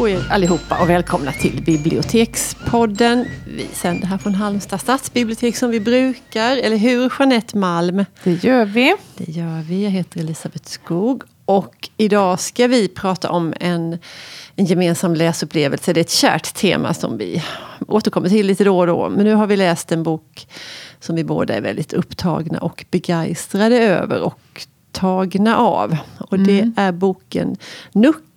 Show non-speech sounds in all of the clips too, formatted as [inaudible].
På er allihopa och välkomna till Bibliotekspodden. Vi sänder här från Halmstad stadsbibliotek som vi brukar, eller hur Jeanette Malm? Det gör vi. Det gör vi. Jag heter Elisabeth Skog och idag ska vi prata om en, en gemensam läsupplevelse. Det är ett kärt tema som vi återkommer till lite då och då. Men nu har vi läst en bok som vi båda är väldigt upptagna och begeistrade över och tagna av. Och det Mm. är boken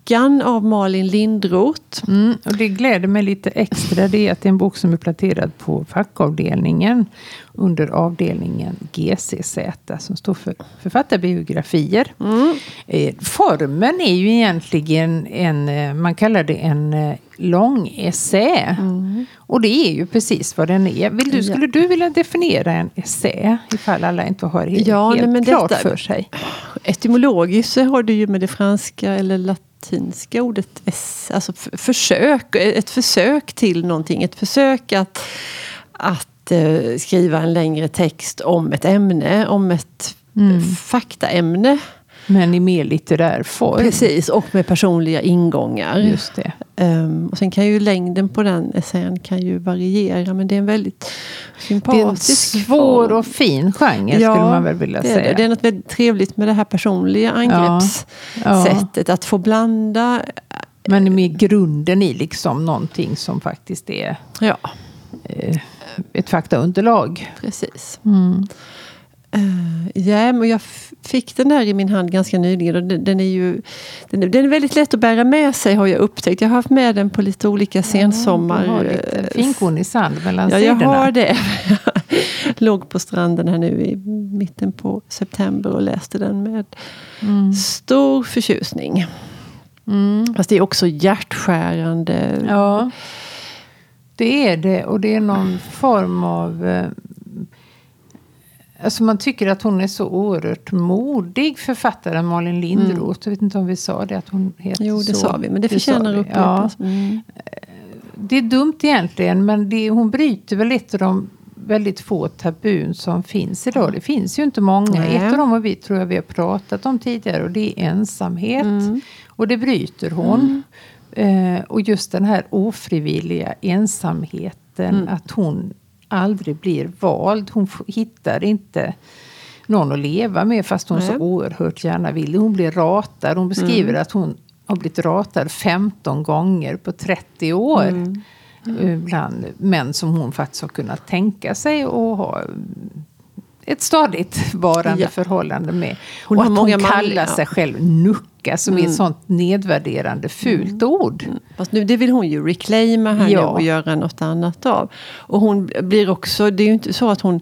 Nuckan av Malin Lindroth. Mm, och det gläder mig lite extra det är att det är en bok som är placerad på fackavdelningen under avdelningen GCZ som står för författarbiografier. Mm. Eh, Formen är ju egentligen en, eh, man kallar det en eh, lång essä. Och det är ju precis vad den är. Vill du, skulle du vilja definiera en essä? Ifall alla inte har helt, Ja, nej, helt men klart detta- för sig. Etymologiskt så har du ju med det franska eller latinska ordet ess, alltså f- försök, ett försök till någonting. Ett försök att, att eh, skriva en längre text om ett ämne, om ett Mm. faktaämne. Men i mer litterär form. Precis, och med personliga ingångar. Just det. Ehm, och sen kan ju längden på den essän kan ju variera, men det är en väldigt Det är en sympatisk svår form. och fin genre skulle man väl vilja det är säga. Det. det är något väldigt trevligt med det här personliga angreppssättet. Ja. Att få blanda. Men med grunden i liksom någonting som faktiskt är Ja, eh, ett faktaunderlag. precis. Mm. Uh, ja, men jag fick den där i min hand ganska nyligen. Och den, den, är ju, den, den är väldigt lätt att bära med sig har jag upptäckt. Jag har haft med den på lite olika sensommar. Du har lite eh, finkorn i sand mellan Ja, jag sidorna. har det. [laughs] Låg på stranden här nu i mitten på september och läste den med Mm. stor förtjusning. Mm. Fast det är också hjärtskärande. Ja, det är det. Och det är någon form av... Eh, alltså man tycker att hon är så oerhört modig, författaren Malin Lindroth. Jag vet inte om vi sa det, att hon heter Jo, det så. sa vi, men det Det förtjänar upprepas. ja. Mm. Det är dumt egentligen, men det, hon bryter väl ett av de väldigt få tabun som finns idag. Det finns ju inte många. Nej. Ett av dem vi, tror jag vi har pratat om tidigare och det är ensamhet. Mm. Och det bryter hon. Eh, och just den här ofrivilliga ensamheten, Mm. att hon aldrig blir vald. Hon hittar inte någon att leva med fast hon Nej. så oerhört gärna vill. Hon blir ratad. Hon beskriver Mm. att hon har blivit ratad 15 gånger på 30 år. Mm. eh, Bland män som hon faktiskt har kunnat tänka sig och ha mm, ett stadigt varande Ja. förhållande med. Hon och att många hon kallar sig själv nucka som är ett sånt nedvärderande fult ord. Fast nu, det vill hon ju reclaima här Ja. nu och göra något annat av. Och hon blir också, det är ju inte så att hon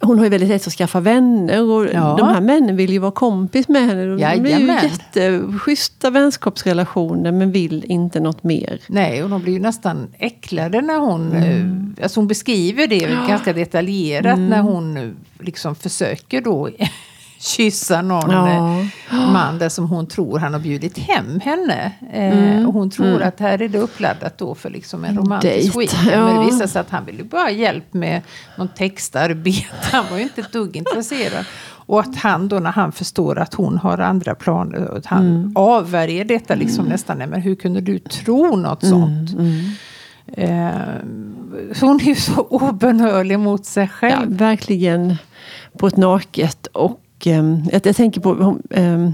hon har ju väldigt lätt att skaffa vänner och Ja. de här männen vill ju vara kompis med henne. De blir ju Jajamän. jätteschyssta vänskapsrelationer men vill inte något mer. Nej, och de blir ju nästan äcklade när hon... eh, Alltså hon beskriver det ganska detaljerat när hon eh, liksom försöker då kyssa någon Ja. eh, man där som hon tror han har bjudit hem henne. Eh, och hon tror att här är det uppladdat då för liksom en romantisk Dejt, weekend. Men ja. det visar sig att han ville bara ha hjälp med någon textarbete. [laughs] Han var ju inte ett dugg intresserad. Och att han då när han förstår att hon har andra planer, att han avvärjer detta liksom nästan. Nej, men hur kunde du tro något sånt? Eh, så hon är ju så obönhörlig mot sig Ja, själv. verkligen på ett naket. Och ehm, jag, jag tänker på ehm,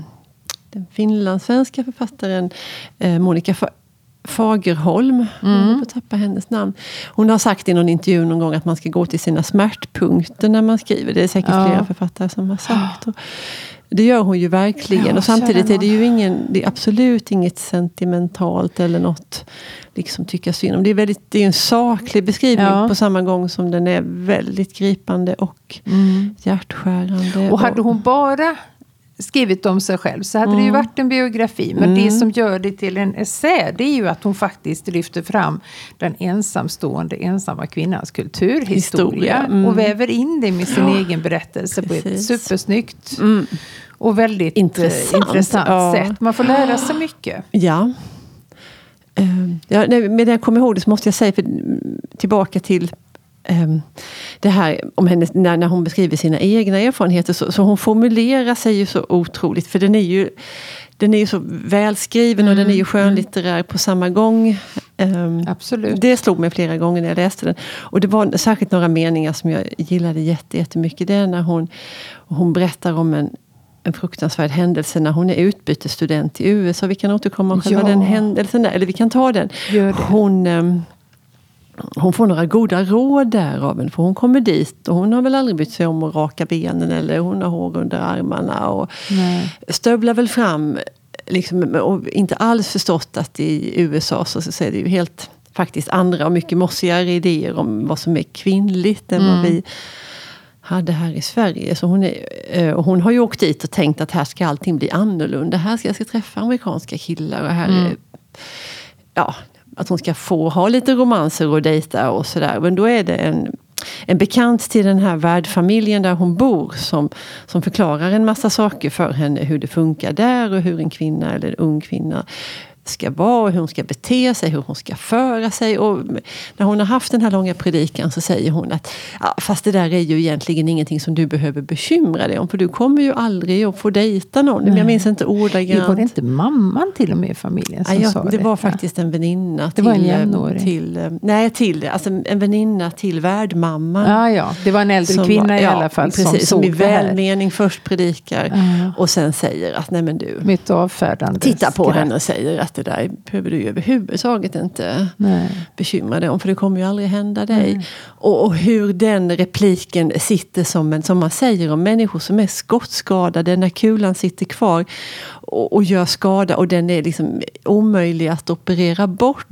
den finlandssvenska författaren eh, Monica Fa- Fagerholm. Jag håller på tappa hennes namn. Hon har sagt i någon intervju någon gång att man ska gå till sina smärtpunkter när man skriver. Det är säkert Ja. flera författare som har sagt. Och det gör hon ju verkligen. Ja, och samtidigt är det ju ingen, det absolut inget sentimentalt eller något liksom tycka synd om. Det är, väldigt, det är en saklig beskrivning Ja. på samma gång som den är väldigt gripande och hjärtskärande. Och hade hon bara skrivit om sig själv så hade det ju varit en biografi. Men det som gör det till en essä det är ju att hon faktiskt lyfter fram den ensamstående ensamma kvinnans kulturhistoria. Historia, mm. Och väver in det med sin egen berättelse på ett Precis. supersnyggt och väldigt Intressant, intressant, intressant ja. sätt. Man får lära sig mycket. Ja. Ehm, ja nej, men när jag kommer ihåg det så måste jag säga, för, mm, tillbaka till det här om hennes, när, när hon beskriver sina egna erfarenheter. Så, så hon formulerar sig ju så otroligt. För den är ju den är ju så välskriven och den är ju skönlitterär på samma gång. Um, Absolut. Det slog mig flera gånger när jag läste den. Och det var särskilt några meningar som jag gillade jättemycket. Det är när hon, hon berättar om en, en fruktansvärd händelse när hon är utbytesstudent i USA. Vi kan återkomma om själva Ja. den händelsen där, eller vi kan ta den. Gör det. Hon, ehm, hon får några goda råd där av en, för hon kommer dit och hon har väl aldrig brytt sig om att raka benen eller hon har hår under armarna. Och Nej. stövlar väl fram liksom, och inte alls förstått att i USA så, så är det ju helt faktiskt andra och mycket mossigare idéer om vad som är kvinnligt än vad Mm. vi hade här i Sverige. Så hon, är, eh, och hon har ju åkt dit och tänkt att här ska allting bli annorlunda. Här ska jag ska träffa amerikanska killar. Och här Mm. ja, att hon ska få ha lite romanser och dejta och sådär. Men då är det en, en bekant till den här värdfamiljen där hon bor som, som förklarar en massa saker för henne. Hur det funkar där och hur en kvinna eller en ung kvinna ska vara, och hur hon ska bete sig, hur hon ska föra sig. Och när hon har haft den här långa predikan så säger hon att ja, fast det där är ju egentligen ingenting som du behöver bekymra dig om. För du kommer ju aldrig att få dejta någon. Men jag minns inte ordagrant. Var det inte mamman till och med i familjen som Ja, sa det? det var faktiskt en väninna. Det var en till, eh, jämnårig. till, eh, Nej, till, alltså en väninna till värdmamman. Ja, ja. Det var en äldre Som kvinna var- i alla fall precis, som såg i det här. välmening först predikar Ja. och sen säger att nej men du, Mitt avfärdande tittar på henne och säger att det där behöver du överhuvudtaget inte Nej. bekymra dig om, för det kommer ju aldrig hända dig. Och, och hur den repliken sitter som en, som man säger om människor som är skottskadade när kulan sitter kvar och, och gör skada och den är liksom omöjlig att operera bort.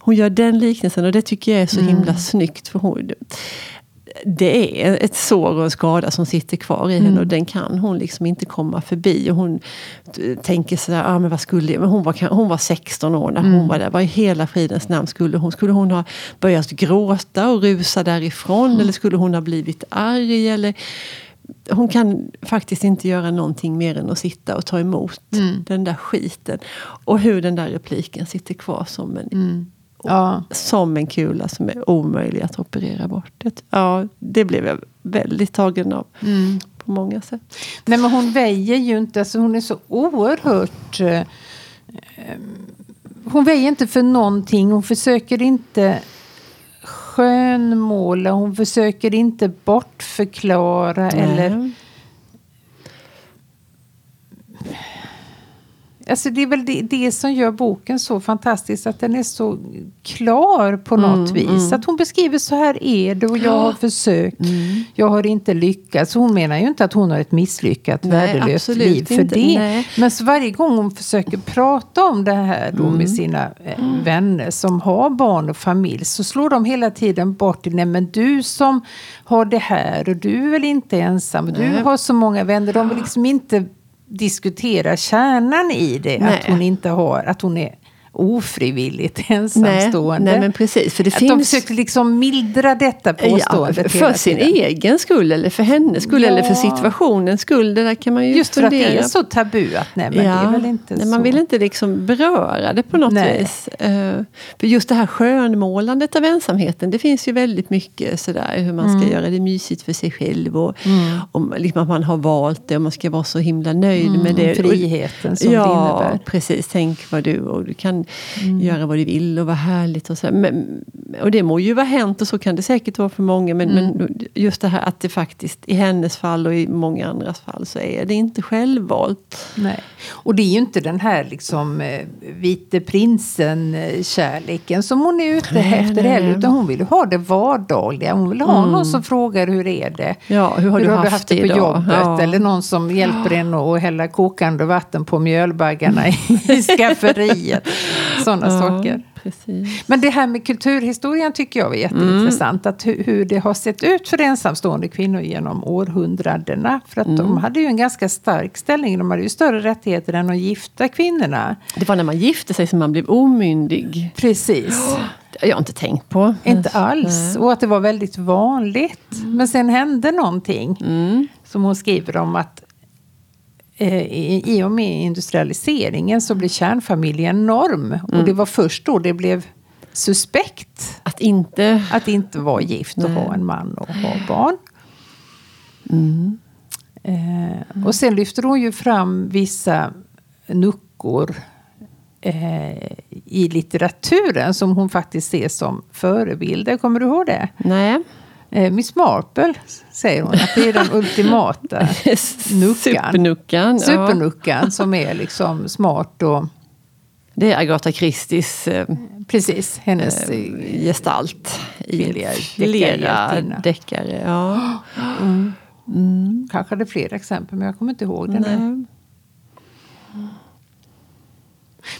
Hon gör den liknelsen och det tycker jag är så himla snyggt. För hon, det är ett sår och en skada som sitter kvar i henne och den kan hon liksom inte komma förbi. Och hon t- tänker sådär, ah, men vad skulle jag? Men hon, var, hon var 16 år när hon var där. Vad i hela fridens namn skulle hon? Skulle hon ha börjat gråta och rusa därifrån? Eller skulle hon ha blivit arg? Eller, hon kan faktiskt inte göra någonting mer än att sitta och ta emot den där skiten. Och hur den där repliken sitter kvar som en Ja. som en kula som är omöjlig att operera bort. Det, ja, det blev jag väldigt tagen av på många sätt. Nej, men hon väjer ju inte. Alltså, hon är så oerhört... Eh, eh, hon väjer inte för någonting. Hon försöker inte skönmåla. Hon försöker inte bortförklara. Eller, alltså, det är väl det, det som gör boken så fantastisk. Att den är så klar på något Mm, vis. Att hon beskriver så här är det och jag har försökt. Mm. Jag har inte lyckats. Hon menar ju inte att hon har ett misslyckat Nej, värdelöst liv för inte. det. Nej. Men så varje gång hon försöker prata om det här då Mm. med sina eh, vänner som har barn och familj så slår de hela tiden bort det. Nej men du som har det här och du är väl inte ensam. Du har så många vänner. De vill liksom inte diskutera kärnan i det. Nej. Att hon inte har, att hon är ofrivilligt Nej, ensamstående. nej, men precis. För det att de finns... försöker liksom mildra detta Ja, påståendet för sin tiden. egen skull eller för hennes skull Ja. eller för situationens skull. Det där kan man ju Just för att det är så tabu att nej men det är väl inte nej, så. Man vill inte liksom beröra det på något Nej. vis. Eh, för just det här skönmålandet av ensamheten, det finns ju väldigt mycket sådär hur man ska göra det mysigt för sig själv. Och, och liksom att man har valt det och man ska vara så himla nöjd med det. Friheten som ja, det innebär. precis. Tänk vad du och du kan Mm. göra vad du vill och vara härligt. Och, så. Men, och det må ju vara hänt och så kan det säkert vara för många. Men, Mm. men just det här att det faktiskt i hennes fall och i många andras fall så är det inte självvalt. Nej. Och det är ju inte den här liksom eh, vite prinsen-kärleken som hon är ute Nej, efter heller. Utan hon vill ha det vardagliga. Hon vill ha någon som frågar hur är det? Ja, hur har du haft det det på idag? jobbet? Ja. Eller någon som hjälper en att hälla kokande vatten på mjölbaggarna i, i [laughs] skafferiet. Sådana saker. Precis. Men det här med kulturhistorien tycker jag var jätteintressant. Att hur, hur det har sett ut för ensamstående kvinnor genom århundradena. För att de hade ju en ganska stark ställning. De hade ju större rättigheter än de gifta kvinnorna. Det var när man gifte sig som man blev omyndig. Precis. [gasps] Det har jag inte tänkt på. Inte alls. Och att det var väldigt vanligt. Men sen hände någonting. Som hon skriver om att i, i och med industrialiseringen så blev kärnfamiljen norm. Och det var först då det blev suspekt Att inte... att inte vara gift och ha en man och ha barn. Eh, och sen lyfter hon ju fram vissa nuckor eh, i litteraturen som hon faktiskt ser som förebilder. Kommer du ihåg det? Nej. Eh, Miss Marple säger hon att det är den ultimata [laughs] nuckan. Supernuckan. Supernuckan som är liksom smart och Det är Agatha Christies eh, precis hennes eh, gestalt Kvinnliga deckarhjältinna. deckare. Ja. [gasps] Kanske hade fler exempel men jag kommer inte ihåg nu. Nej.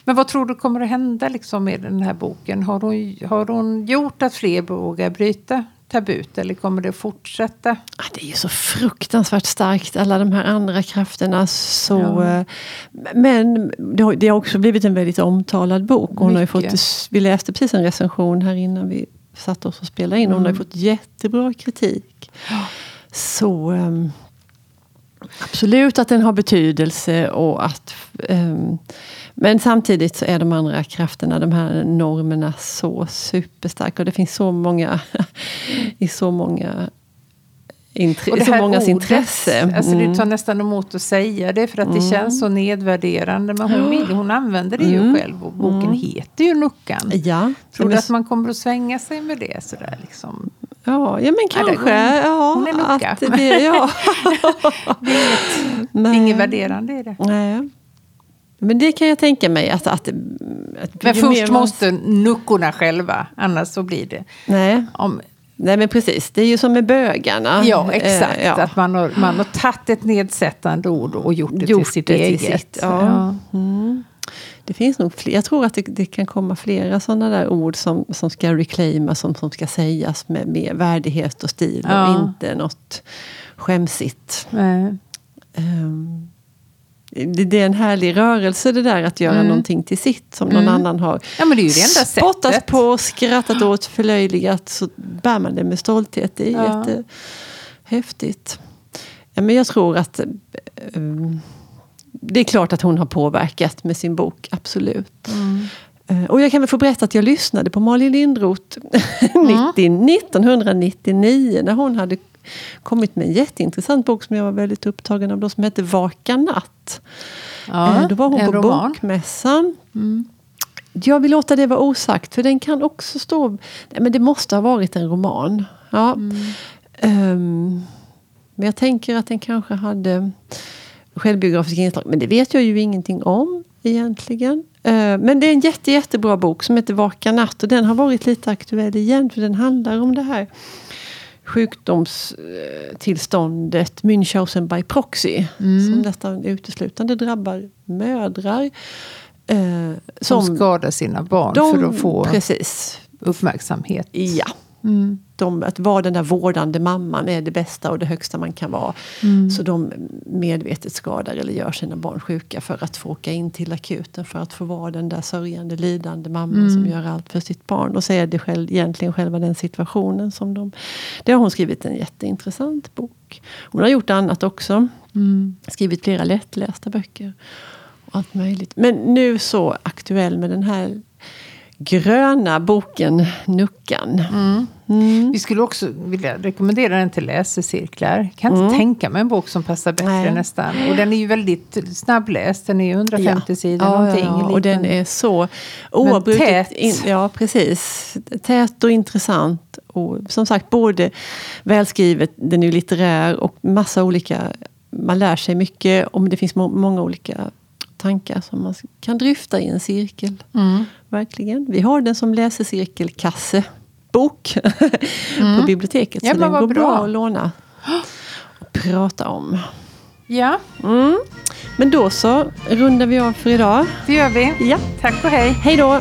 Men vad tror du kommer att hända liksom med den här boken? Har hon, har hon gjort att fler vågar bryta tabut eller kommer det fortsätta? Ah, Det är ju så fruktansvärt starkt, alla de här andra krafterna. Så, Ja. eh, Men det har, har också blivit en väldigt omtalad bok. Hon har Mycket. fått, vi läste precis en recension här innan vi satte oss och spelade in. Hon Mm. har ju fått jättebra kritik. Så ehm, absolut att den har betydelse. och att ehm, Men samtidigt så är de andra krafterna, de här normerna, så superstarka. Och det finns så många [laughs] i så många intre- Och det så mångas ordet, intresse. Alltså Mm. tar nästan emot att säga det för att det känns så nedvärderande. Men hon, vill, hon använder det Mm. ju själv och boken heter ju Nuckan. Ja, Tror du att man kommer att svänga sig med det sådär liksom? Ja, ja, men Ja, det- kanske. ja, hon är Nucka. att [laughs] det, ja. Det är inget, Nej. inget värderande i det. Nej. Men det kan jag tänka mig. Att, att, att Men först man- måste nuckorna själva, annars så blir det... Nej. Om, Nej, men precis. Det är ju som med bögarna. ja, exakt. Eh, ja. Att man har, man har tagit ett nedsättande ord och gjort det Gjort till sitt det till eget. sitt, ja. Mm. Det finns nog fler. Jag tror att det, det kan komma flera sådana där ord som, som ska reclaimas, som, som ska sägas med, med värdighet och stil Ja. och inte något skämsigt. Ehm, det, det är en härlig rörelse det där att göra Mm. någonting till sitt som någon Mm. annan har Ja, men det är ju det enda spottat sättet. på, skrattat åt, förlöjligat så bär man det med stolthet. Det är Ja. jättehäftigt. Ja, men jag tror att ehm, det är klart att hon har påverkat med sin bok, absolut. Mm. Eh, Och jag kan väl få berätta att jag lyssnade på Malin Lindroth Mm. 90, 1999 när hon hade kommit med en jätteintressant bok som jag var väldigt upptagen av då som hette Vaka natt. Ja, Eh, då var hon på roman. bokmässan. Mm. Jag vill låta det vara osagt för den kan också stå... Nej, men det måste ha varit en roman. Ja. Mm. Ehm, men jag tänker att den kanske hade självbiografiska inslag. Men det vet jag ju ingenting om egentligen. Eh, men det är en jätte, jättebra bok som heter Vaka natt. Och den har varit lite aktuell igen. För den handlar om det här sjukdomstillståndet Münchhausen by proxy. Mm. Som nästan uteslutande drabbar mödrar. eh, Som som skadar sina barn de, för att få Precis. uppmärksamhet. Ja. Mm. De, att vara den där vårdande mamman är det bästa och det högsta man kan vara. Mm. Så de medvetet skadar eller gör sina barn sjuka för att få åka in till akuten. För att få vara den där sörjande, lidande mamman Mm. som gör allt för sitt barn. Och så är det själv, egentligen själva den situationen som de... Det har hon skrivit en jätteintressant bok. Hon har gjort annat också. Mm. Skrivit flera lättlästa böcker. Och allt möjligt. Men nu så aktuell med den här gröna boken Nuckan. Mm. Mm. Vi skulle också vilja rekommendera den till läsecirklar. Kan inte Mm. tänka mig en bok som passar bättre Nej. nästan. Och den är ju väldigt snabbläst. Den är ju 150 sidor Ja, ja, någonting. ja, och den är så oavbrutet... tät. In, ja, precis. Tät och intressant. Och som sagt, både välskrivet, den är ju litterär och massa olika... Man lär sig mycket och det finns må, många olika tankar som man kan dryfta i en cirkel. Mm. Verkligen. Vi har den som läsecirkelkasse bok [laughs] på biblioteket. Mm. Ja, så den går bra. bra att låna och prata om. Ja, Mm. Men då så rundar vi av för idag. det gör vi. Ja, Tack och hej. hej då!